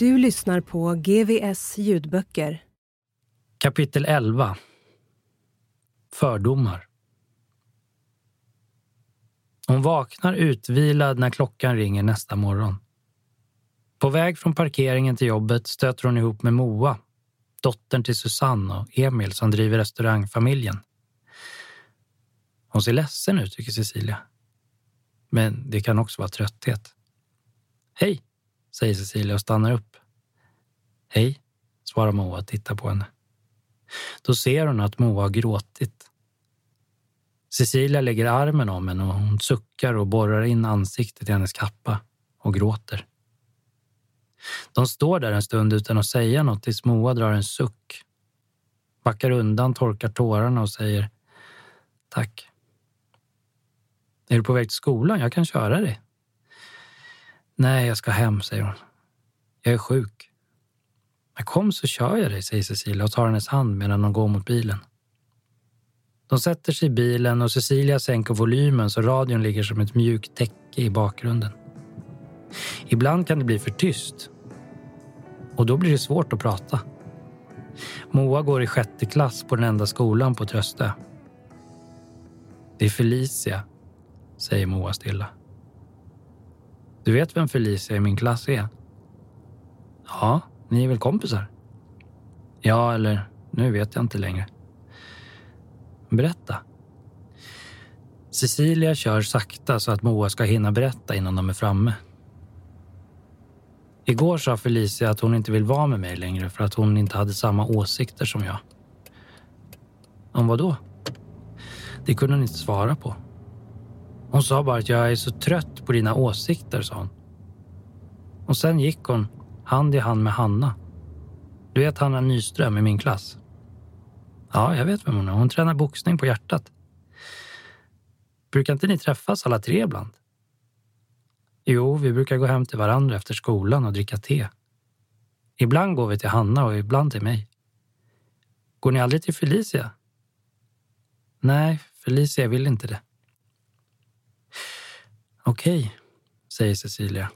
Du lyssnar på GVS ljudböcker. Kapitel 11 Fördomar Hon vaknar utvilad när klockan ringer nästa morgon. På väg från parkeringen till jobbet stöter hon ihop med Moa, dottern till Susanne och Emil som driver restaurangfamiljen. Hon ser ledsen ut, tycker Cecilia. Men det kan också vara trötthet. Hej, säger Cecilia och stannar upp. Hej, svarar Moa och tittar på henne. Då ser hon att Moa har gråtit. Cecilia lägger armen om henne och hon suckar och borrar in ansiktet i hennes kappa och gråter. De står där en stund utan att säga något tills Moa drar en suck. Backar undan, torkar tårarna och säger Tack. Är du på väg till skolan? Jag kan köra dig. Nej, jag ska hem, säger hon. Jag är sjuk. Men kom så kör jag dig, säger Cecilia och tar hennes hand medan de går mot bilen. De sätter sig i bilen och Cecilia sänker volymen så radion ligger som ett mjukt täcke i bakgrunden. Ibland kan det bli för tyst. Och då blir det svårt att prata. Moa går i sjätte klass på den enda skolan på Tröstö. Det är Felicia, säger Moa stilla. Du vet vem Felicia i min klass är? Ja, ni är väl kompisar? Ja, eller nu vet jag inte längre. Berätta. Cecilia kör sakta så att Moa ska hinna berätta innan de är framme. Igår sa Felicia att hon inte vill vara med mig längre för att hon inte hade samma åsikter som jag. Om vad då? Det kunde hon inte svara på. Hon sa bara att jag är så trött på dina åsikter, sa hon. Och sen gick hon hand i hand med Hanna. Du vet Hanna Nyström i min klass? Ja, jag vet vem hon är. Hon tränar boxning på hjärtat. Brukar inte ni träffas alla tre ibland? Jo, vi brukar gå hem till varandra efter skolan och dricka te. Ibland går vi till Hanna och ibland till mig. Går ni aldrig till Felicia? Nej, Felicia vill inte det. Okej, säger Cecilia.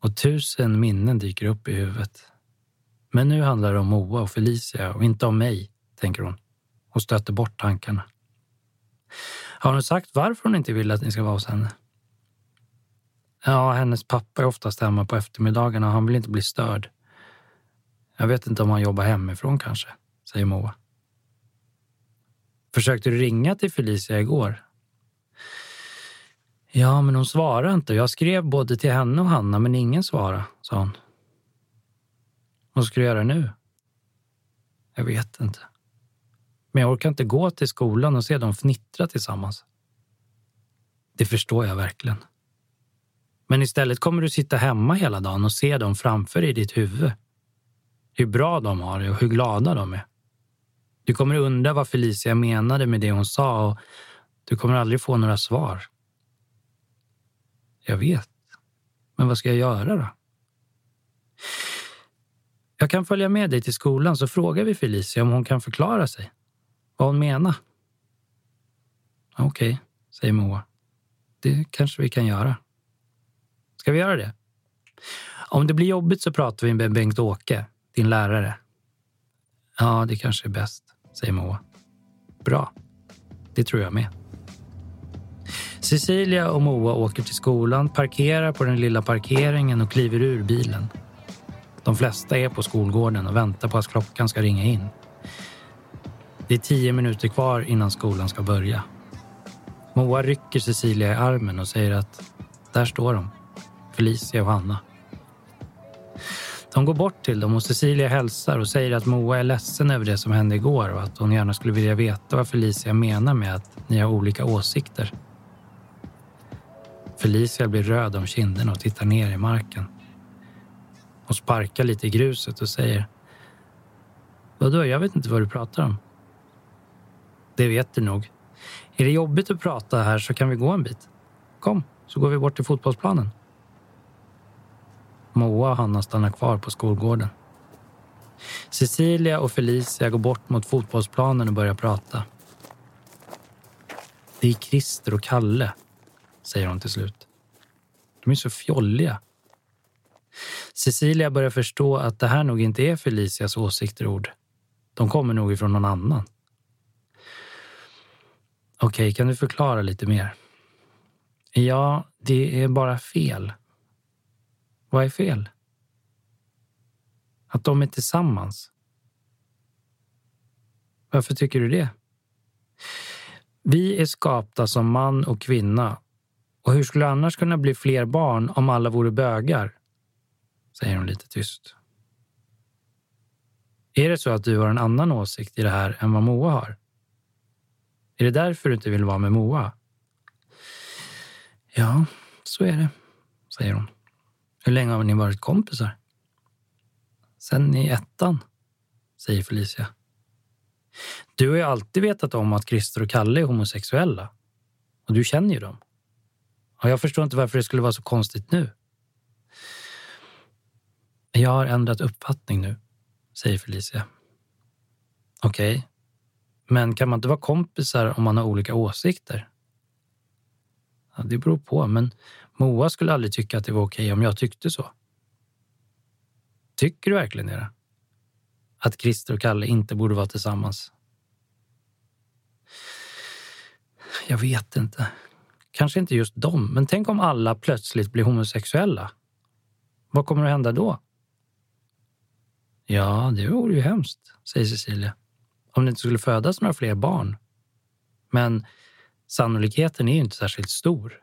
Och tusen minnen dyker upp i huvudet. Men nu handlar det om Moa och Felicia och inte om mig, tänker hon och stöter bort tankarna. Har hon sagt varför hon inte vill att ni ska vara hos henne? Ja, hennes pappa är oftast hemma på eftermiddagarna och han vill inte bli störd. Jag vet inte om han jobbar hemifrån kanske, säger Moa. Försökte du ringa till Felicia igår? Ja, men hon svarade inte. Jag skrev både till henne och Hanna, men ingen svarade, sa hon. Vad ska du göra nu? Jag vet inte. Men jag orkar inte gå till skolan och se dem fnittra tillsammans. Det förstår jag verkligen. Men istället kommer du sitta hemma hela dagen och se dem framför dig i ditt huvud. Hur bra de har det och hur glada de är. Du kommer undra vad Felicia menade med det hon sa och du kommer aldrig få några svar. Jag vet. Men vad ska jag göra då? Jag kan följa med dig till skolan så frågar vi Felicia om hon kan förklara sig. Vad hon menar. Okej, okay, säger Moa. Det kanske vi kan göra. Ska vi göra det? Om det blir jobbigt så pratar vi med Bengt-Åke, din lärare. Ja, det kanske är bäst, säger Moa. Bra. Det tror jag med. Cecilia och Moa åker till skolan, parkerar på den lilla parkeringen och kliver ur bilen. De flesta är på skolgården och väntar på att klockan ska ringa in. Det är tio minuter kvar innan skolan ska börja. Moa rycker Cecilia i armen och säger att där står de, Felicia och Hanna. De går bort till dem och Cecilia hälsar och säger att Moa är ledsen över det som hände igår och att hon gärna skulle vilja veta vad Felicia menar med att ni har olika åsikter. Felicia blir röd om kinderna och tittar ner i marken. Hon sparkar lite i gruset och säger Vadå, jag vet inte vad du pratar om. Det vet du nog. Är det jobbigt att prata här så kan vi gå en bit. Kom, så går vi bort till fotbollsplanen. Moa och Hanna stannar kvar på skolgården. Cecilia och Felicia går bort mot fotbollsplanen och börjar prata. Det är Christer och Kalle, säger hon till slut. De är så fjolliga. Cecilia börjar förstå att det här nog inte är Felicias åsikter och ord. De kommer nog ifrån någon annan. Okej, kan du förklara lite mer? Ja, det är bara fel. Vad är fel? Att de är tillsammans. Varför tycker du det? Vi är skapta som man och kvinna. Och hur skulle det annars kunna bli fler barn om alla vore bögar? Säger hon lite tyst. Är det så att du har en annan åsikt i det här än vad Moa har? Är det därför du inte vill vara med Moa? Ja, så är det, säger hon. Hur länge har ni varit kompisar? Sen i ettan, säger Felicia. Du har ju alltid vetat om att Christer och Kalle är homosexuella. Och du känner ju dem. Och jag förstår inte varför det skulle vara så konstigt nu. Jag har ändrat uppfattning nu, säger Felicia. Okej, okay. men kan man inte vara kompisar om man har olika åsikter? Ja, det beror på, men Moa skulle aldrig tycka att det var okej om jag tyckte så. Tycker du verkligen det? Att Christer och Kalle inte borde vara tillsammans? Jag vet inte. Kanske inte just dem, men tänk om alla plötsligt blir homosexuella. Vad kommer att hända då? Ja, det vore ju hemskt, säger Cecilia. Om det inte skulle födas några fler barn. Men sannolikheten är ju inte särskilt stor.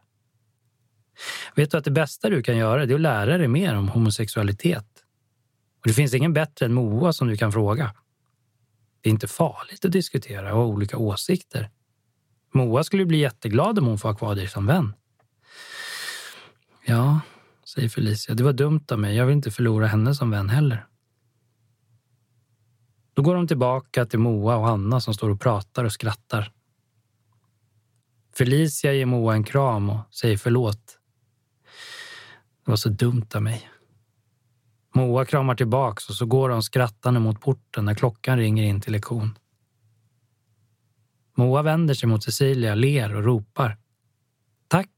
Vet du att det bästa du kan göra är att lära dig mer om homosexualitet? Och det finns ingen bättre än Moa som du kan fråga. Det är inte farligt att diskutera och ha olika åsikter. Moa skulle bli jätteglad om hon får ha kvar dig som vän. Ja, säger Felicia. Det var dumt av mig. Jag vill inte förlora henne som vän heller. Då går de tillbaka till Moa och Hanna som står och pratar och skrattar. Felicia ger Moa en kram och säger förlåt. Det var så dumt av mig. Moa kramar tillbaks och så går de skrattande mot porten när klockan ringer in till lektion. Moa vänder sig mot Cecilia, ler och ropar. Tack!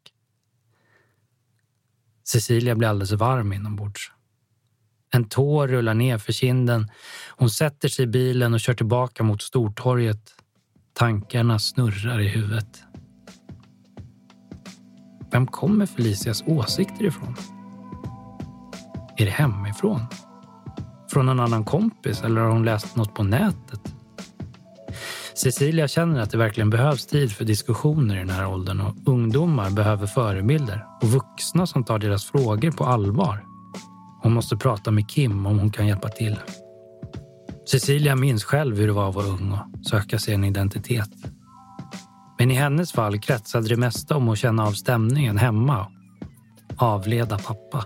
Cecilia blir alldeles varm inombords. En tår rullar ner för kinden. Hon sätter sig i bilen och kör tillbaka mot Stortorget. Tankarna snurrar i huvudet. Vem kommer Felicias åsikter ifrån? Är det hemifrån? Från en annan kompis eller har hon läst något på nätet? Cecilia känner att det verkligen behövs tid för diskussioner i den här åldern och ungdomar behöver förebilder och vuxna som tar deras frågor på allvar. Hon måste prata med Kim om hon kan hjälpa till. Cecilia minns själv hur det var att vara ung och söka sig en identitet. Men i hennes fall kretsade det mesta om att känna av stämningen hemma och avleda pappa.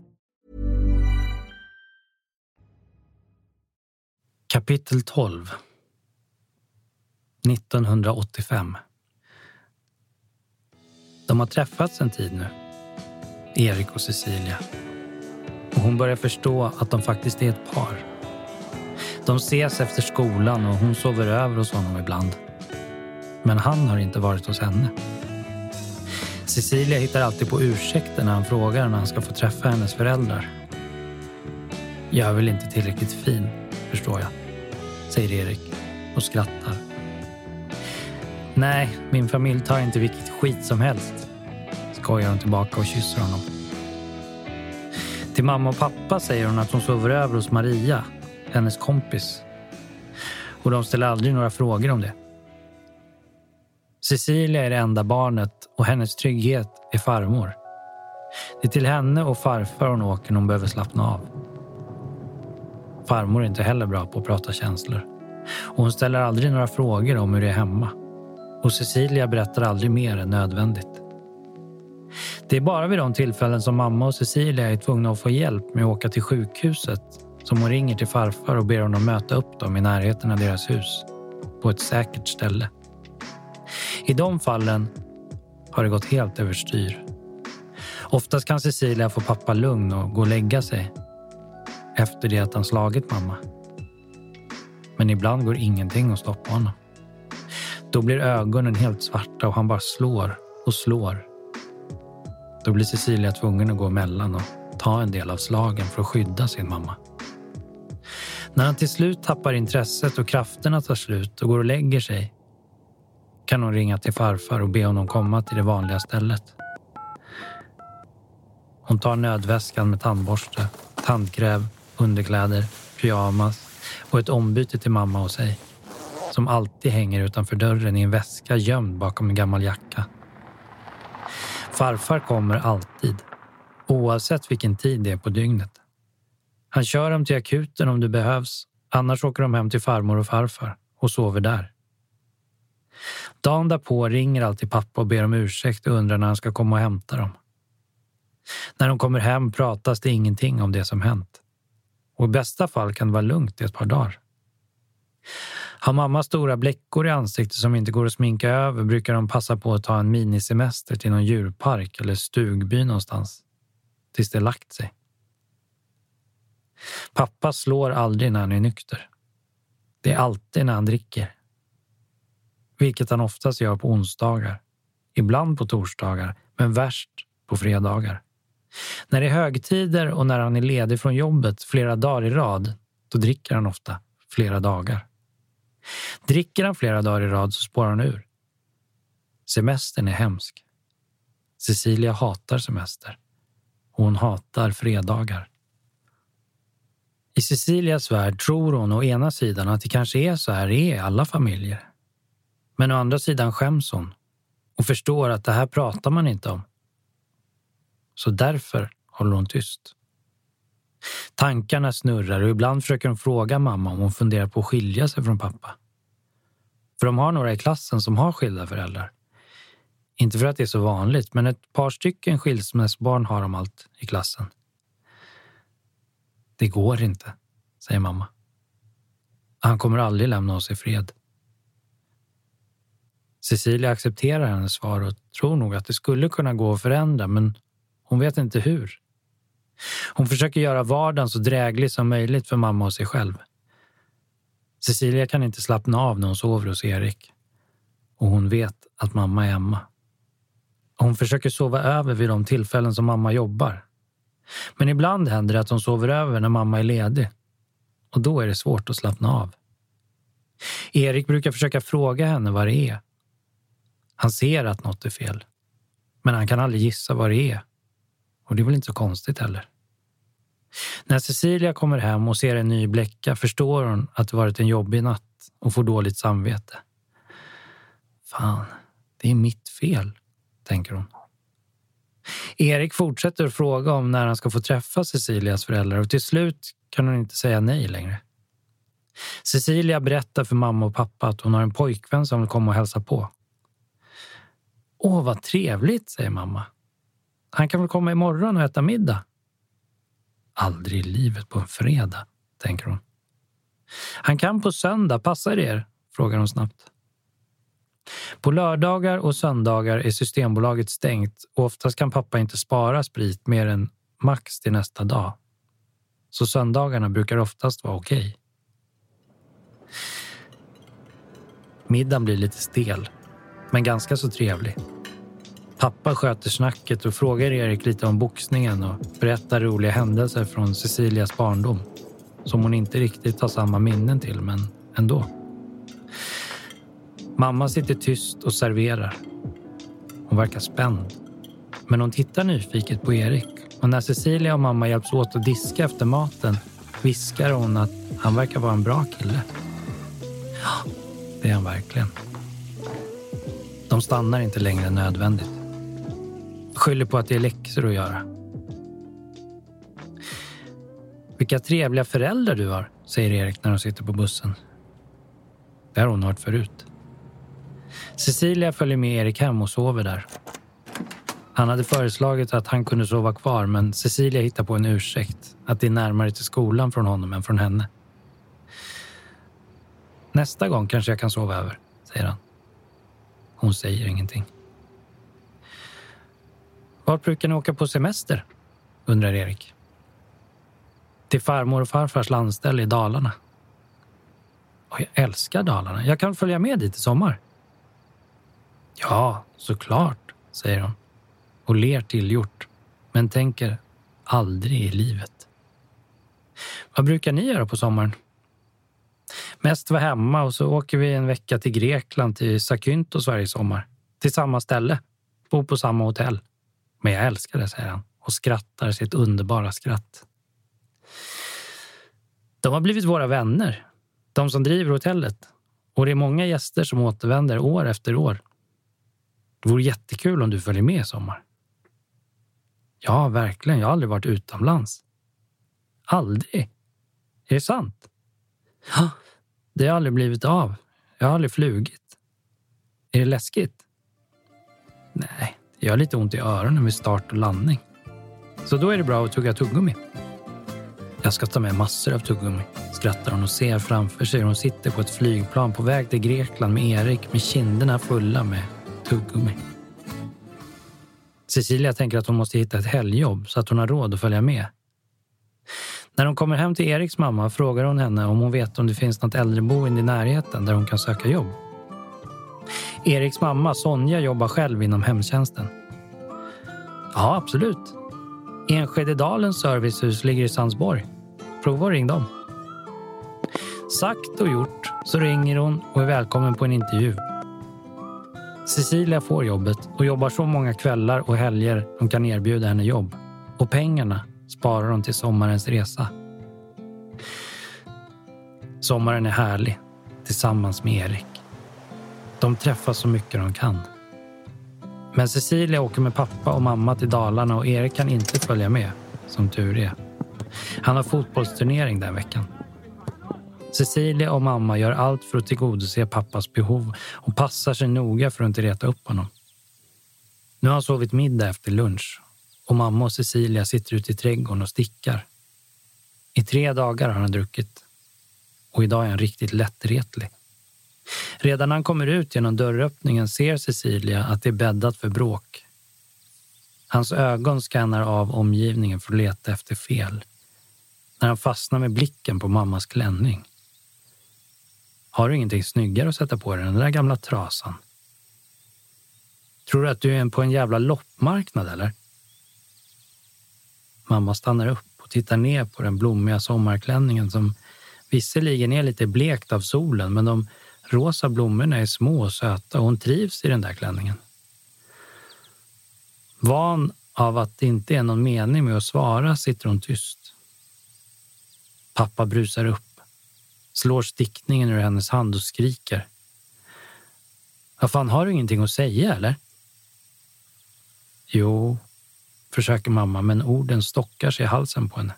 Kapitel 12 1985 De har träffats en tid nu, Erik och Cecilia. Och hon börjar förstå att de faktiskt är ett par. De ses efter skolan och hon sover över hos honom ibland. Men han har inte varit hos henne. Cecilia hittar alltid på ursäkter när han frågar när han ska få träffa hennes föräldrar. Jag är väl inte tillräckligt fin, förstår jag, säger Erik och skrattar. Nej, min familj tar inte vilket skit som helst, skojar hon tillbaka och kysser honom. Till mamma och pappa säger hon att hon sover över hos Maria, hennes kompis. Och de ställer aldrig några frågor om det. Cecilia är det enda barnet och hennes trygghet är farmor. Det är till henne och farfar hon åker när hon behöver slappna av. Farmor är inte heller bra på att prata känslor. Och hon ställer aldrig några frågor om hur det är hemma. Och Cecilia berättar aldrig mer än nödvändigt. Det är bara vid de tillfällen som mamma och Cecilia är tvungna att få hjälp med att åka till sjukhuset som hon ringer till farfar och ber honom möta upp dem i närheten av deras hus. På ett säkert ställe. I de fallen har det gått helt överstyr. Oftast kan Cecilia få pappa lugn och gå och lägga sig efter det att han slagit mamma. Men ibland går ingenting att stoppa honom. Då blir ögonen helt svarta och han bara slår och slår. Då blir Cecilia tvungen att gå emellan och ta en del av slagen för att skydda sin mamma. När han till slut tappar intresset och krafterna tar slut och går och lägger sig kan hon ringa till farfar och be honom komma till det vanliga stället. Hon tar nödväskan med tandborste, tandkräm, underkläder, pyjamas och ett ombyte till mamma och sig som alltid hänger utanför dörren i en väska gömd bakom en gammal jacka. Farfar kommer alltid, oavsett vilken tid det är på dygnet. Han kör dem till akuten om det behövs, annars åker de hem till farmor och farfar och sover där. Dagen därpå ringer alltid pappa och ber om ursäkt och undrar när han ska komma och hämta dem. När de kommer hem pratas det ingenting om det som hänt. Och i bästa fall kan det vara lugnt i ett par dagar. Har mamma stora bläckor i ansiktet som inte går att sminka över brukar de passa på att ta en minisemester till någon djurpark eller stugby någonstans. Tills det lagt sig. Pappa slår aldrig när han är nykter. Det är alltid när han dricker. Vilket han oftast gör på onsdagar. Ibland på torsdagar, men värst på fredagar. När det är högtider och när han är ledig från jobbet flera dagar i rad, då dricker han ofta flera dagar. Dricker han flera dagar i rad så spårar han ur. Semestern är hemsk. Cecilia hatar semester. Och hon hatar fredagar. I Cecilias värld tror hon å ena sidan att det kanske är så här i alla familjer. Men å andra sidan skäms hon och förstår att det här pratar man inte om. Så därför håller hon tyst. Tankarna snurrar och ibland försöker hon fråga mamma om hon funderar på att skilja sig från pappa. För de har några i klassen som har skilda föräldrar. Inte för att det är så vanligt, men ett par stycken skilsmässobarn har de allt i klassen. Det går inte, säger mamma. Han kommer aldrig lämna oss i fred. Cecilia accepterar hennes svar och tror nog att det skulle kunna gå att förändra, men hon vet inte hur. Hon försöker göra vardagen så dräglig som möjligt för mamma och sig själv. Cecilia kan inte slappna av när hon sover hos Erik. Och hon vet att mamma är hemma. Hon försöker sova över vid de tillfällen som mamma jobbar. Men ibland händer det att hon sover över när mamma är ledig. och då är det svårt att slappna av. Erik brukar försöka fråga henne vad det är. Han ser att något är fel, men han kan aldrig gissa vad det är. Och det är väl inte så konstigt heller. När Cecilia kommer hem och ser en ny bläcka förstår hon att det varit en jobbig natt och får dåligt samvete. Fan, det är mitt fel, tänker hon. Erik fortsätter att fråga om när han ska få träffa Cecilias föräldrar och till slut kan hon inte säga nej längre. Cecilia berättar för mamma och pappa att hon har en pojkvän som vill komma och hälsa på. Åh, vad trevligt, säger mamma. Han kan väl komma imorgon och äta middag? Aldrig i livet på en fredag, tänker hon. Han kan på söndag, passar det er? frågar hon snabbt. På lördagar och söndagar är Systembolaget stängt och oftast kan pappa inte spara sprit mer än max till nästa dag. Så söndagarna brukar oftast vara okej. Okay. Middagen blir lite stel, men ganska så trevlig. Pappa sköter snacket och frågar Erik lite om boxningen och berättar roliga händelser från Cecilias barndom som hon inte riktigt har samma minnen till, men ändå. Mamma sitter tyst och serverar. Hon verkar spänd. Men hon tittar nyfiket på Erik och när Cecilia och mamma hjälps åt att diska efter maten viskar hon att han verkar vara en bra kille. Ja, det är han verkligen. De stannar inte längre än nödvändigt. Skyller på att det är läxor att göra. Vilka trevliga föräldrar du har, säger Erik när de sitter på bussen. Det har hon hört förut. Cecilia följer med Erik hem och sover där. Han hade föreslagit att han kunde sova kvar men Cecilia hittar på en ursäkt att det är närmare till skolan från honom än från henne. Nästa gång kanske jag kan sova över, säger han. Hon säger ingenting. Vart brukar ni åka på semester? undrar Erik. Till farmor och farfars landställe i Dalarna. Och jag älskar Dalarna. Jag kan följa med dit i sommar. Ja, såklart, säger hon och ler tillgjort, men tänker aldrig i livet. Vad brukar ni göra på sommaren? Mest vara hemma och så åker vi en vecka till Grekland, till Sakyntos varje sommar. Till samma ställe, bo på samma hotell. Men jag älskar det, säger han och skrattar sitt underbara skratt. De har blivit våra vänner, de som driver hotellet. Och det är många gäster som återvänder år efter år. Det vore jättekul om du följer med i sommar. Ja, verkligen. Jag har aldrig varit utomlands. Aldrig? Är det sant? Ja, det har aldrig blivit av. Jag har aldrig flugit. Är det läskigt? Nej, jag har lite ont i öronen vid start och landning. Så då är det bra att tugga tuggummi. Jag ska ta med massor av tuggummi, skrattar hon och ser framför sig hur hon sitter på ett flygplan på väg till Grekland med Erik med kinderna fulla med tuggummi. Cecilia tänker att hon måste hitta ett helgjobb så att hon har råd att följa med. När hon kommer hem till Eriks mamma frågar hon henne om hon vet om det finns något äldreboende i närheten där hon kan söka jobb. Eriks mamma Sonja jobbar själv inom hemtjänsten. Ja, absolut. Enskededalens servicehus ligger i Sandsborg. Prova att ring dem. Sagt och gjort så ringer hon och är välkommen på en intervju. Cecilia får jobbet och jobbar så många kvällar och helger de kan erbjuda henne jobb. Och pengarna sparar hon till sommarens resa. Sommaren är härlig tillsammans med Erik. De träffas så mycket de kan. Men Cecilia åker med pappa och mamma till Dalarna och Erik kan inte följa med, som tur är. Han har fotbollsturnering den veckan. Cecilia och mamma gör allt för att tillgodose pappas behov och passar sig noga för att inte reta upp honom. Nu har han sovit middag efter lunch och mamma och Cecilia sitter ute i trädgården och stickar. I tre dagar har han druckit och idag är han riktigt lättretlig. Redan när han kommer ut genom dörröppningen ser Cecilia att det är bäddat för bråk. Hans ögon skannar av omgivningen för att leta efter fel. När han fastnar med blicken på mammas klänning. Har du ingenting snyggare att sätta på dig än den där gamla trasan? Tror du att du är på en jävla loppmarknad eller? Mamma stannar upp och tittar ner på den blommiga sommarklänningen som Visserligen är lite blekt av solen, men de rosa blommorna är små och söta och hon trivs i den där klänningen. Van av att det inte är någon mening med att svara sitter hon tyst. Pappa brusar upp, slår stickningen ur hennes hand och skriker. Vad fan, har du ingenting att säga eller? Jo, försöker mamma, men orden stockar sig i halsen på henne.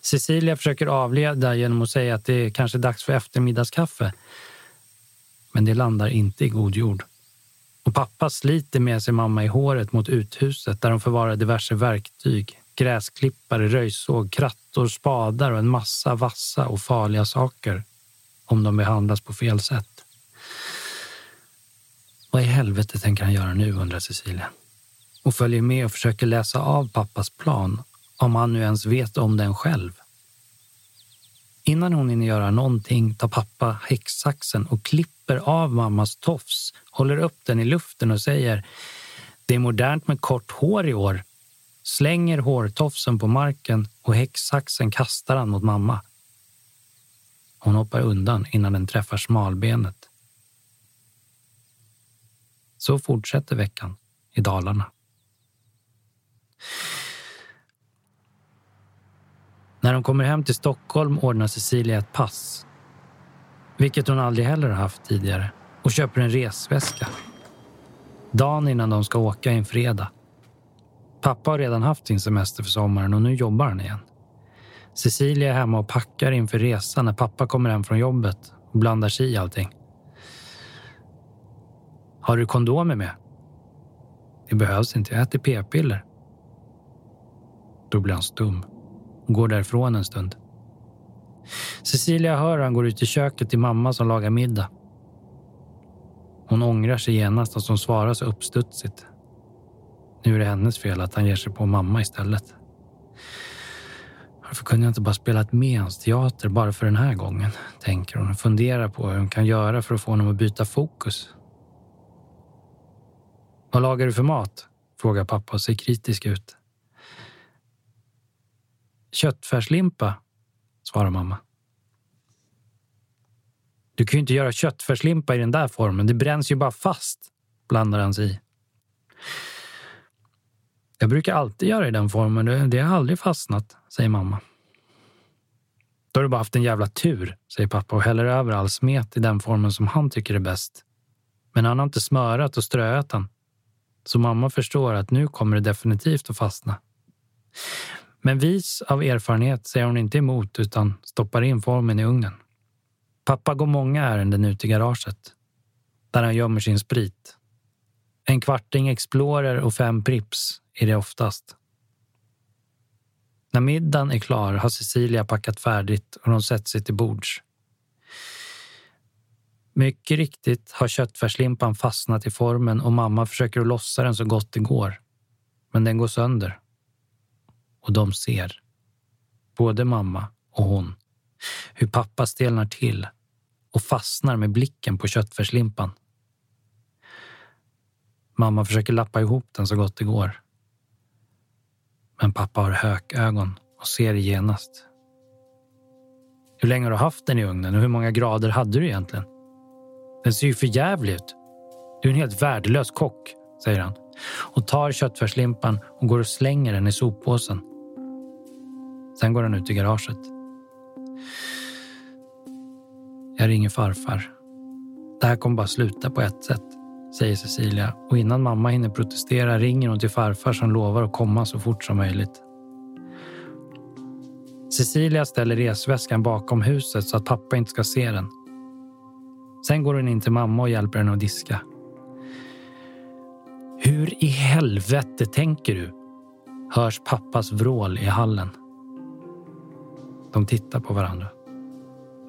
Cecilia försöker avleda genom att säga att det kanske är dags för eftermiddagskaffe. Men det landar inte i god jord. Och pappa sliter med sig mamma i håret mot uthuset där de förvarar diverse verktyg. Gräsklippare, röjsåg, krattor, spadar och en massa vassa och farliga saker om de behandlas på fel sätt. Vad i helvete tänker han göra nu, undrar Cecilia. Och följer med och försöker läsa av pappas plan, om han nu ens vet om den själv. Innan hon hinner göra någonting tar pappa häcksaxen och klipper av mammas tofs, håller upp den i luften och säger Det är modernt med kort hår i år. Slänger hårtofsen på marken och häcksaxen kastar han mot mamma. Hon hoppar undan innan den träffar smalbenet. Så fortsätter veckan i Dalarna. När de kommer hem till Stockholm ordnar Cecilia ett pass. Vilket hon aldrig heller har haft tidigare. Och köper en resväska. Dagen innan de ska åka är en fredag. Pappa har redan haft sin semester för sommaren och nu jobbar han igen. Cecilia är hemma och packar inför resan när pappa kommer hem från jobbet och blandar sig i allting. Har du kondomer med? Det behövs inte, jag äter p-piller. Då blir han stum och går därifrån en stund. Cecilia hör hur han går ut i köket till mamma som lagar middag. Hon ångrar sig genast att hon svarar så uppstudsigt. Nu är det hennes fel att han ger sig på mamma istället. Varför kunde jag inte bara spelat med hans teater bara för den här gången? Tänker hon och funderar på hur hon kan göra för att få honom att byta fokus. Vad lagar du för mat? frågar pappa och ser kritisk ut. Köttfärslimpa, svarar mamma. Du kan ju inte göra köttfärslimpa i den där formen. Det bränns ju bara fast, blandar han sig i. Jag brukar alltid göra i den formen. Det har aldrig fastnat, säger mamma. Då har du bara haft en jävla tur, säger pappa och häller över all smet i den formen som han tycker är bäst. Men han har inte smörat och ströat den. Så mamma förstår att nu kommer det definitivt att fastna. Men vis av erfarenhet säger hon inte emot utan stoppar in formen i ugnen. Pappa går många ärenden ut i garaget där han gömmer sin sprit. En kvarting Explorer och fem Prips är det oftast. När middagen är klar har Cecilia packat färdigt och de sätter sig till bords. Mycket riktigt har köttfärslimpan fastnat i formen och mamma försöker att lossa den så gott det går. Men den går sönder. Och de ser, både mamma och hon, hur pappa stelnar till och fastnar med blicken på köttfärslimpan. Mamma försöker lappa ihop den så gott det går. Men pappa har hökögon och ser det genast. Hur länge har du haft den i ugnen och hur många grader hade du egentligen? Den ser ju för jävlig ut. Du är en helt värdelös kock, säger han och tar köttfärslimpan och går och slänger den i soppåsen. Sen går han ut i garaget. Jag ringer farfar. Det här kommer bara sluta på ett sätt, säger Cecilia och innan mamma hinner protestera ringer hon till farfar som lovar att komma så fort som möjligt. Cecilia ställer resväskan bakom huset så att pappa inte ska se den. Sen går hon in till mamma och hjälper henne att diska. Hur i helvete tänker du? Hörs pappas vrål i hallen. De tittar på varandra.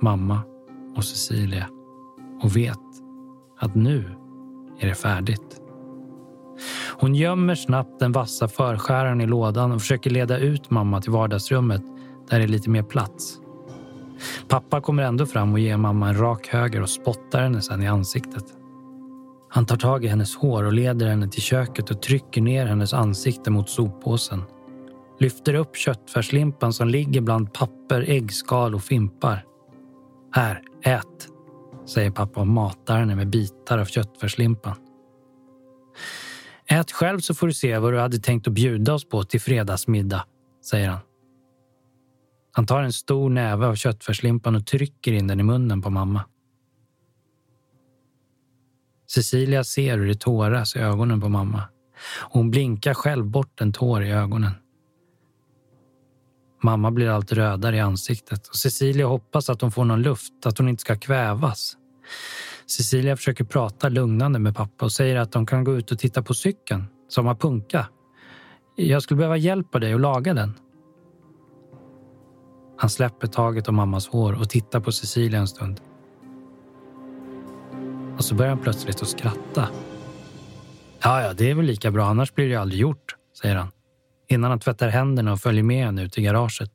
Mamma och Cecilia. Och vet att nu är det färdigt. Hon gömmer snabbt den vassa förskäran i lådan och försöker leda ut mamma till vardagsrummet där det är lite mer plats. Pappa kommer ändå fram och ger mamma en rak höger och spottar henne sen i ansiktet. Han tar tag i hennes hår och leder henne till köket och trycker ner hennes ansikte mot soppåsen lyfter upp köttfärslimpan som ligger bland papper, äggskal och fimpar. Här, ät, säger pappa och matar henne med bitar av köttfärslimpan. Ät själv så får du se vad du hade tänkt att bjuda oss på till fredagsmiddag, säger han. Han tar en stor näve av köttfärslimpan och trycker in den i munnen på mamma. Cecilia ser hur det tåras i ögonen på mamma. Hon blinkar själv bort en tår i ögonen. Mamma blir allt rödare i ansiktet och Cecilia hoppas att hon får någon luft, att hon inte ska kvävas. Cecilia försöker prata lugnande med pappa och säger att de kan gå ut och titta på cykeln som har punka. Jag skulle behöva hjälp av dig att laga den. Han släpper taget om mammas hår och tittar på Cecilia en stund. Och så börjar han plötsligt att skratta. Ja, ja, det är väl lika bra, annars blir det aldrig gjort, säger han. Innan han tvättar händerna och följer med henne ut i garaget.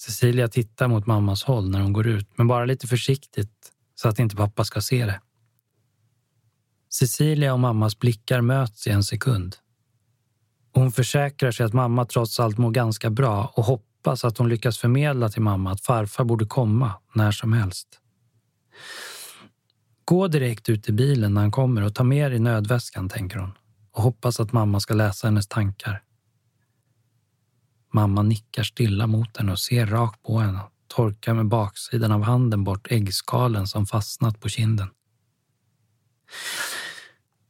Cecilia tittar mot mammas håll när hon går ut, men bara lite försiktigt så att inte pappa ska se det. Cecilia och mammas blickar möts i en sekund. Hon försäkrar sig att mamma trots allt mår ganska bra och hoppas att hon lyckas förmedla till mamma att farfar borde komma när som helst. Gå direkt ut i bilen när han kommer och ta med dig nödväskan, tänker hon och hoppas att mamma ska läsa hennes tankar. Mamma nickar stilla mot henne och ser rakt på henne och torkar med baksidan av handen bort äggskalen som fastnat på kinden.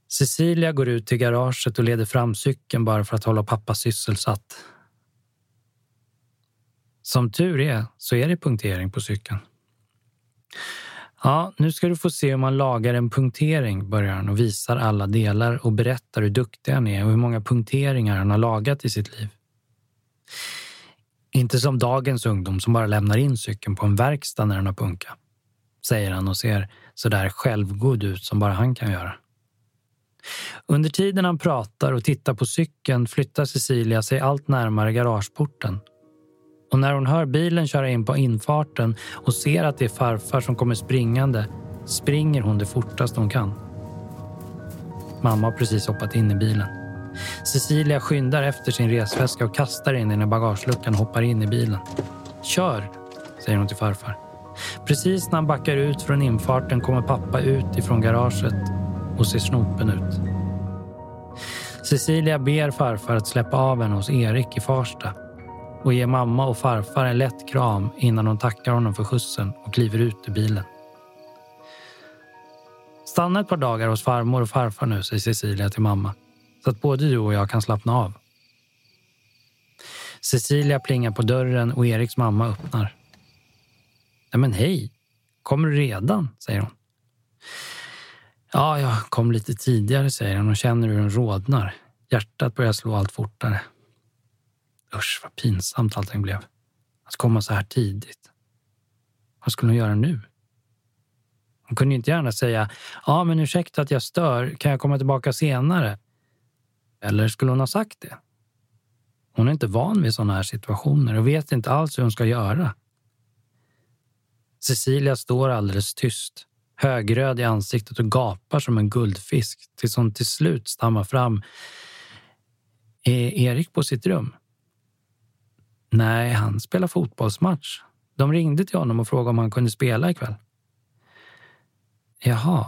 Cecilia går ut till garaget och leder fram cykeln bara för att hålla pappa sysselsatt. Som tur är så är det punktering på cykeln. Ja, nu ska du få se hur man lagar en punktering, börjar han och visar alla delar och berättar hur duktig han är och hur många punkteringar han har lagat i sitt liv. Inte som dagens ungdom som bara lämnar in cykeln på en verkstad när den har punka, säger han och ser så där självgod ut som bara han kan göra. Under tiden han pratar och tittar på cykeln flyttar Cecilia sig allt närmare garageporten. Och när hon hör bilen köra in på infarten och ser att det är farfar som kommer springande springer hon det fortast hon kan. Mamma har precis hoppat in i bilen. Cecilia skyndar efter sin resväska och kastar in den i bagageluckan och hoppar in i bilen. Kör, säger hon till farfar. Precis när han backar ut från infarten kommer pappa ut ifrån garaget och ser snopen ut. Cecilia ber farfar att släppa av henne hos Erik i Farsta och ger mamma och farfar en lätt kram innan hon tackar honom för skjutsen och kliver ut ur bilen. Stanna ett par dagar hos farmor och farfar nu, säger Cecilia till mamma, så att både du och jag kan slappna av. Cecilia plingar på dörren och Eriks mamma öppnar. Nej men hej, kommer du redan? säger hon. Ja, jag kom lite tidigare, säger han och känner hur hon rodnar. Hjärtat börjar slå allt fortare. Usch, vad pinsamt allting blev. Att komma så här tidigt. Vad skulle hon göra nu? Hon kunde inte gärna säga ja, men ursäkta att jag stör. Kan jag komma tillbaka senare? Eller skulle hon ha sagt det? Hon är inte van vid sådana här situationer och vet inte alls hur hon ska göra. Cecilia står alldeles tyst högröd i ansiktet och gapar som en guldfisk tills hon till slut stammar fram. Är Erik på sitt rum? Nej, han spelar fotbollsmatch. De ringde till honom och frågade om han kunde spela ikväll. Jaha.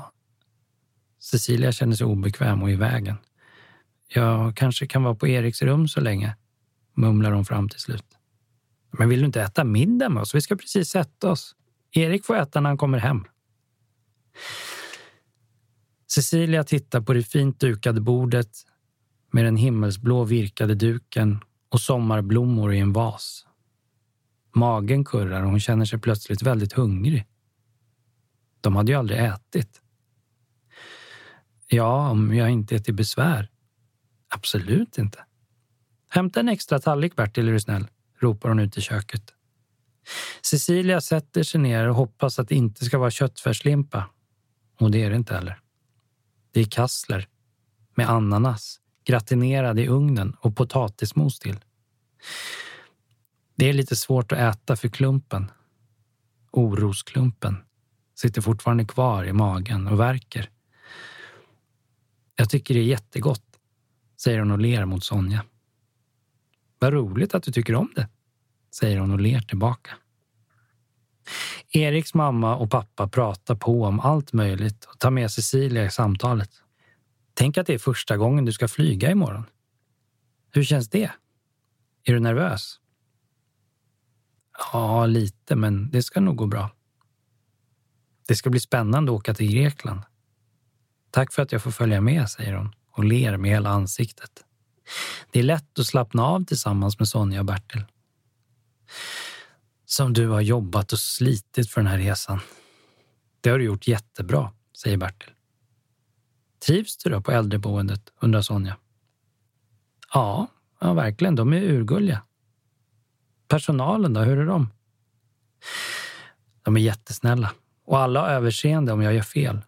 Cecilia känner sig obekväm och i vägen. Jag kanske kan vara på Eriks rum så länge, mumlar hon fram till slut. Men vill du inte äta middag med oss? Vi ska precis sätta oss. Erik får äta när han kommer hem. Cecilia tittar på det fint dukade bordet med den himmelsblå virkade duken och sommarblommor i en vas. Magen kurrar och hon känner sig plötsligt väldigt hungrig. De hade ju aldrig ätit. Ja, om jag inte är till besvär. Absolut inte. Hämta en extra tallrik, Bertil, är du snäll, ropar hon ut i köket. Cecilia sätter sig ner och hoppas att det inte ska vara köttfärslimpa och det är det inte heller. Det är kassler med ananas gratinerad i ugnen och potatismos till. Det är lite svårt att äta för klumpen. Orosklumpen sitter fortfarande kvar i magen och verkar. Jag tycker det är jättegott, säger hon och ler mot Sonja. Vad roligt att du tycker om det, säger hon och ler tillbaka. Eriks mamma och pappa pratar på om allt möjligt och tar med Cecilia i samtalet. Tänk att det är första gången du ska flyga imorgon. Hur känns det? Är du nervös? Ja, lite, men det ska nog gå bra. Det ska bli spännande att åka till Grekland. Tack för att jag får följa med, säger hon och ler med hela ansiktet. Det är lätt att slappna av tillsammans med Sonja och Bertil. Som du har jobbat och slitit för den här resan. Det har du gjort jättebra, säger Bertil. Trivs du då på äldreboendet? undrar Sonja. Ja, ja verkligen. De är urgulliga. Personalen då, hur är de? De är jättesnälla och alla har överseende om jag gör fel.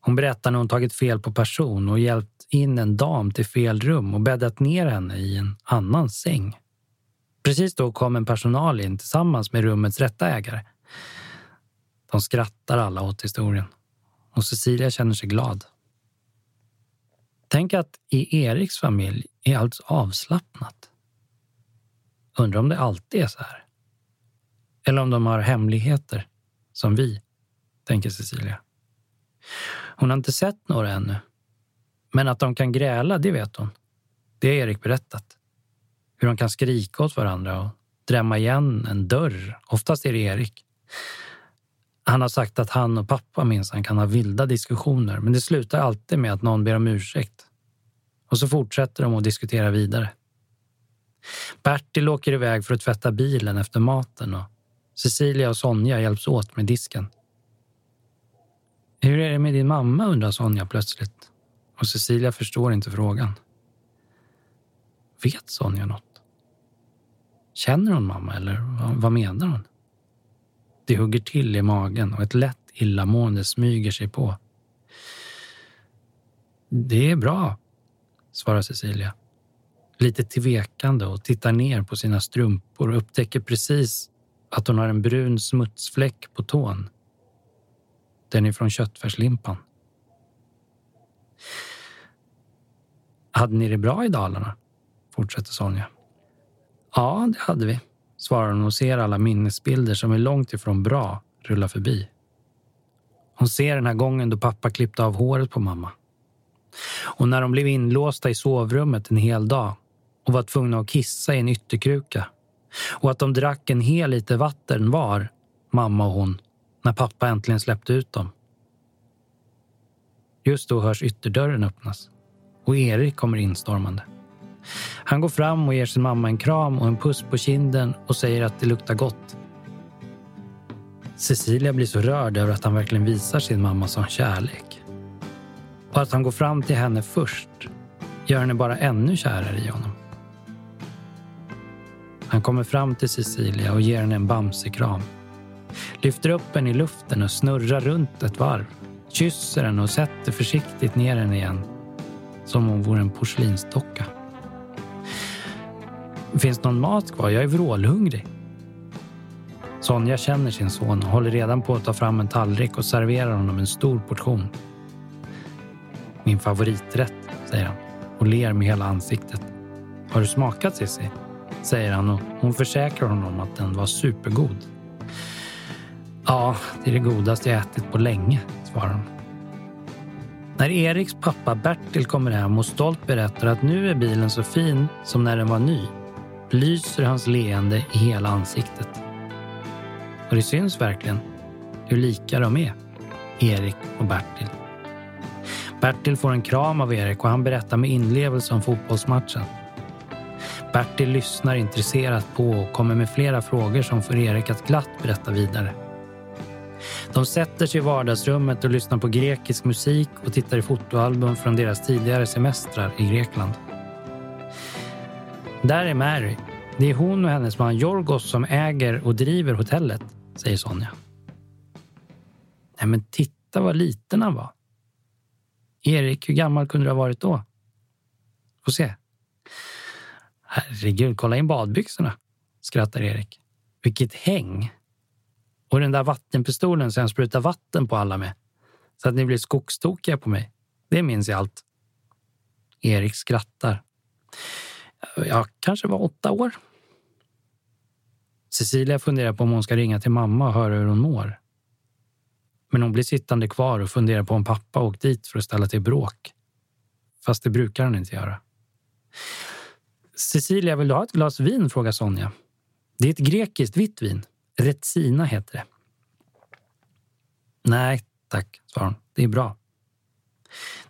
Hon berättar när hon tagit fel på person och hjälpt in en dam till fel rum och bäddat ner henne i en annan säng. Precis då kom en personal in tillsammans med rummets rätta ägare. De skrattar alla åt historien och Cecilia känner sig glad. Tänk att i Eriks familj är allt avslappnat. Undrar om det alltid är så här? Eller om de har hemligheter, som vi, tänker Cecilia. Hon har inte sett några ännu. Men att de kan gräla, det vet hon. Det har Erik berättat. Hur de kan skrika åt varandra och drämma igen en dörr. Oftast är det Erik. Han har sagt att han och pappa minsann kan ha vilda diskussioner men det slutar alltid med att någon ber om ursäkt. Och så fortsätter de att diskutera vidare. Bertil åker iväg för att tvätta bilen efter maten och Cecilia och Sonja hjälps åt med disken. Hur är det med din mamma? undrar Sonja plötsligt. Och Cecilia förstår inte frågan. Vet Sonja något? Känner hon mamma eller vad menar hon? Det hugger till i magen och ett lätt illamående smyger sig på. Det är bra, svarar Cecilia. Lite tvekande och tittar ner på sina strumpor och upptäcker precis att hon har en brun smutsfläck på tån. Den är från köttfärslimpan. Hade ni det bra i Dalarna? fortsätter Sonja. Ja, det hade vi, svarar hon och ser alla minnesbilder som är långt ifrån bra rulla förbi. Hon ser den här gången då pappa klippte av håret på mamma. Och när de blev inlåsta i sovrummet en hel dag och var tvungna att kissa i en ytterkruka. Och att de drack en hel liter vatten var, mamma och hon, när pappa äntligen släppte ut dem. Just då hörs ytterdörren öppnas och Erik kommer instormande. Han går fram och ger sin mamma en kram och en puss på kinden och säger att det luktar gott. Cecilia blir så rörd över att han verkligen visar sin mamma sån kärlek. Och att han går fram till henne först gör henne bara ännu kärare i honom. Han kommer fram till Cecilia och ger henne en bamsekram. Lyfter upp henne i luften och snurrar runt ett varv. Kysser henne och sätter försiktigt ner henne igen. Som om hon vore en porslinsdocka. Finns någon mat kvar? Jag är vrålhungrig. Sonja känner sin son och håller redan på att ta fram en tallrik och serverar honom en stor portion. Min favoriträtt, säger han och ler med hela ansiktet. Har du smakat Cissi? säger han och hon försäkrar honom att den var supergod. Ja, det är det godaste jag ätit på länge, svarar hon. När Eriks pappa Bertil kommer hem och stolt berättar att nu är bilen så fin som när den var ny lyser hans leende i hela ansiktet. Och det syns verkligen hur lika de är, Erik och Bertil. Bertil får en kram av Erik och han berättar med inlevelse om fotbollsmatchen. Bertil lyssnar intresserat på och kommer med flera frågor som får Erik att glatt berätta vidare. De sätter sig i vardagsrummet och lyssnar på grekisk musik och tittar i fotoalbum från deras tidigare semestrar i Grekland. Där är Mary. Det är hon och hennes man Jorgos som äger och driver hotellet, säger Sonja. Nej, men titta vad liten han var. Erik, hur gammal kunde du ha varit då? Få se. Herregud, kolla in badbyxorna, skrattar Erik. Vilket häng! Och den där vattenpistolen som han sprutar vatten på alla med. Så att ni blir skogstokiga på mig. Det minns jag allt. Erik skrattar. Jag kanske var åtta år. Cecilia funderar på om hon ska ringa till mamma och höra hur hon mår. Men hon blir sittande kvar och funderar på om pappa åkt dit för att ställa till bråk. Fast det brukar han inte göra. Cecilia, vill du ha ett glas vin? frågar Sonja. Det är ett grekiskt vitt vin. Retsina heter det. Nej, tack, svarar hon. Det är bra.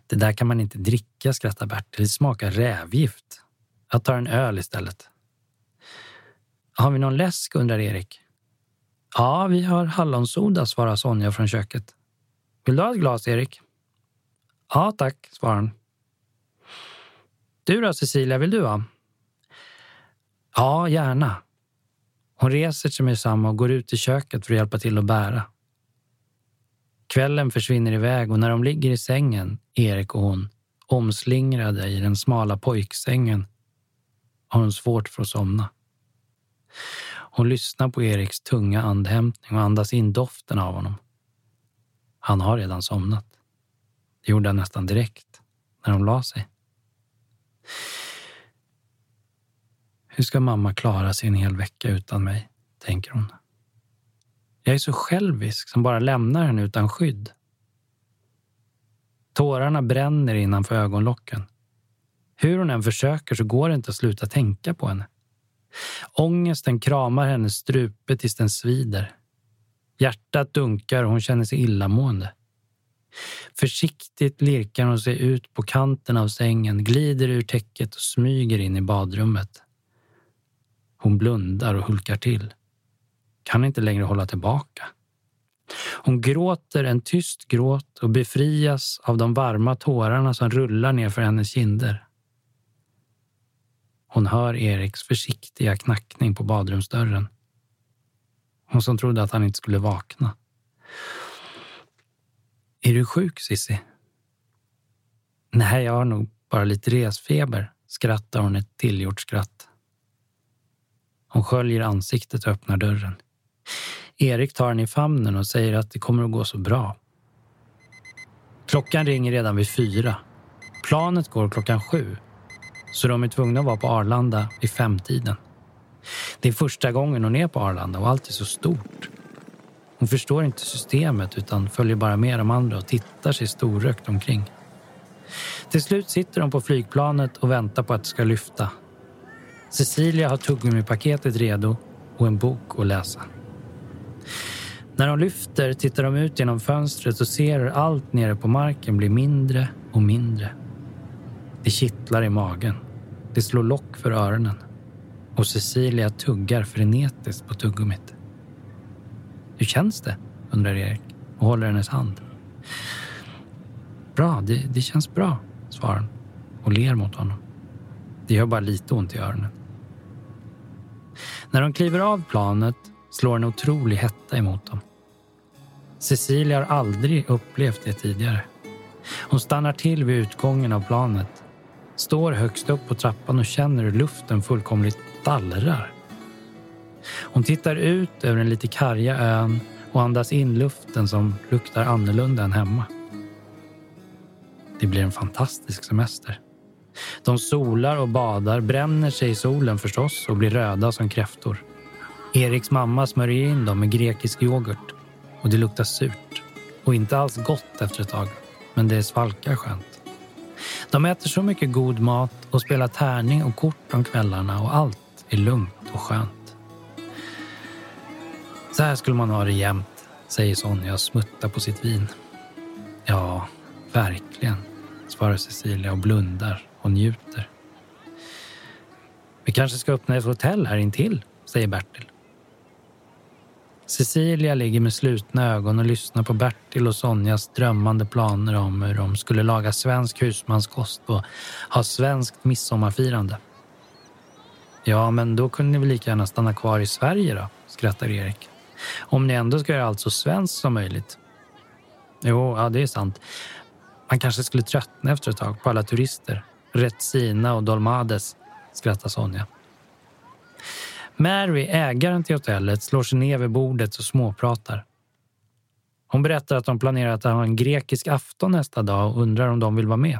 Det där kan man inte dricka, skrattar Bertil. Det smakar rävgift. Jag tar en öl istället. Har vi någon läsk, undrar Erik. Ja, vi har hallonsoda, svarar Sonja från köket. Vill du ha ett glas, Erik? Ja, tack, svarar han. Du då, Cecilia, vill du ha? Ja, gärna. Hon reser sig med samma och går ut i köket för att hjälpa till att bära. Kvällen försvinner iväg och när de ligger i sängen, Erik och hon, omslingrade i den smala pojksängen, har hon svårt för att somna. Hon lyssnar på Eriks tunga andhämtning och andas in doften av honom. Han har redan somnat. Det gjorde han nästan direkt när de la sig. Hur ska mamma klara sig en hel vecka utan mig? tänker hon. Jag är så självisk som bara lämnar henne utan skydd. Tårarna bränner innanför ögonlocken. Hur hon än försöker så går det inte att sluta tänka på henne. Ångesten kramar hennes strupe tills den svider. Hjärtat dunkar och hon känner sig illamående. Försiktigt lirkar hon sig ut på kanten av sängen, glider ur täcket och smyger in i badrummet. Hon blundar och hulkar till. Kan inte längre hålla tillbaka. Hon gråter en tyst gråt och befrias av de varma tårarna som rullar ner för hennes kinder. Hon hör Eriks försiktiga knackning på badrumsdörren. Hon som trodde att han inte skulle vakna. Är du sjuk, Sissi? Nej, jag har nog bara lite resfeber, skrattar hon ett tillgjort skratt. Hon sköljer ansiktet och öppnar dörren. Erik tar henne i famnen och säger att det kommer att gå så bra. Klockan ringer redan vid fyra. Planet går klockan sju så de är tvungna att vara på Arlanda vid femtiden. Det är första gången hon är på Arlanda och allt är så stort. Hon förstår inte systemet utan följer bara med de andra och tittar sig storrökt omkring. Till slut sitter de på flygplanet och väntar på att det ska lyfta. Cecilia har tuggummipaketet redo och en bok att läsa. När de lyfter tittar de ut genom fönstret och ser hur allt nere på marken blir mindre och mindre. Det kittlar i magen. Det slår lock för öronen. Och Cecilia tuggar frenetiskt på tuggummit. Hur känns det? undrar Erik och håller hennes hand. Bra, det, det känns bra, svarar hon och ler mot honom. Det gör bara lite ont i öronen. När de kliver av planet slår en otrolig hetta emot dem. Cecilia har aldrig upplevt det tidigare. Hon stannar till vid utgången av planet står högst upp på trappan och känner hur luften fullkomligt dallrar. Hon tittar ut över den lite karga ön och andas in luften som luktar annorlunda än hemma. Det blir en fantastisk semester. De solar och badar, bränner sig i solen förstås och blir röda som kräftor. Eriks mamma smörjer in dem med grekisk yoghurt och det luktar surt och inte alls gott efter ett tag, men det svalkar skönt. De äter så mycket god mat och spelar tärning och kort om kvällarna och allt är lugnt och skönt. Så här skulle man ha det jämt, säger Sonja och smuttar på sitt vin. Ja, verkligen, svarar Cecilia och blundar och njuter. Vi kanske ska öppna ett hotell här intill, säger Bertil. Cecilia ligger med slutna ögon och lyssnar på Bertil och Sonjas drömmande planer om hur de skulle laga svensk husmanskost och ha svenskt midsommarfirande. Ja, men då kunde ni väl lika gärna stanna kvar i Sverige då, skrattar Erik. Om ni ändå ska göra allt så svenskt som möjligt. Jo, ja det är sant. Man kanske skulle tröttna efter ett tag på alla turister. Retsina och Dolmades, skrattar Sonja. Mary, ägaren till hotellet, slår sig ner vid bordet och småpratar. Hon berättar att de planerar att ha en grekisk afton nästa dag och undrar om de vill vara med.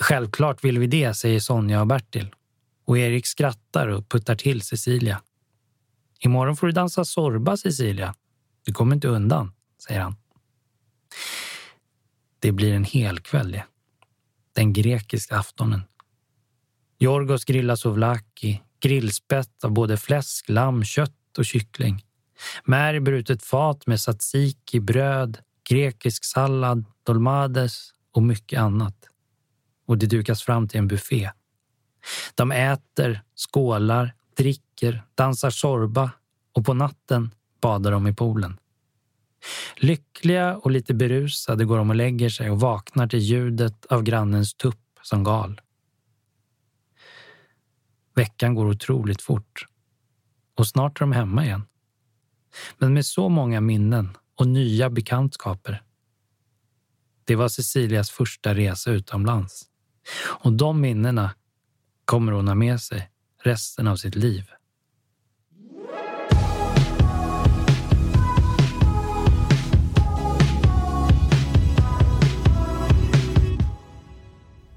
Självklart vill vi det, säger Sonja och Bertil. Och Erik skrattar och puttar till Cecilia. Imorgon får du dansa sorba, Cecilia. Du kommer inte undan, säger han. Det blir en hel kväll det. Den grekiska aftonen. Jorgos grillar souvlaki, grillspett av både fläsk, lamm, kött och kyckling. Mär i brutet fat med tzatziki, bröd, grekisk sallad, dolmades och mycket annat. Och det dukas fram till en buffé. De äter, skålar, dricker, dansar sorba och på natten badar de i poolen. Lyckliga och lite berusade går de och lägger sig och vaknar till ljudet av grannens tupp som gal. Veckan går otroligt fort och snart är de hemma igen. Men med så många minnen och nya bekantskaper. Det var Cecilias första resa utomlands och de minnena kommer hon ha med sig resten av sitt liv.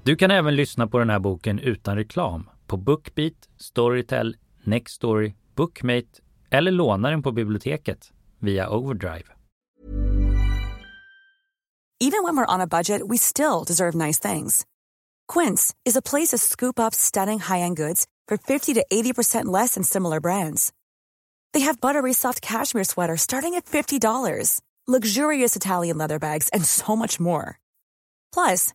Du kan även lyssna på den här boken utan reklam på Bookbeat, Storytel, Nextory, Bookmate eller låna den på biblioteket via Overdrive. Even when we're on a budget we still deserve nice things. Quince is a place to scoop up stunning high-end goods for 50 to 80% less than similar brands. They have buttery soft cashmere sweaters starting at $50, luxurious Italian leather bags and so much more. Plus,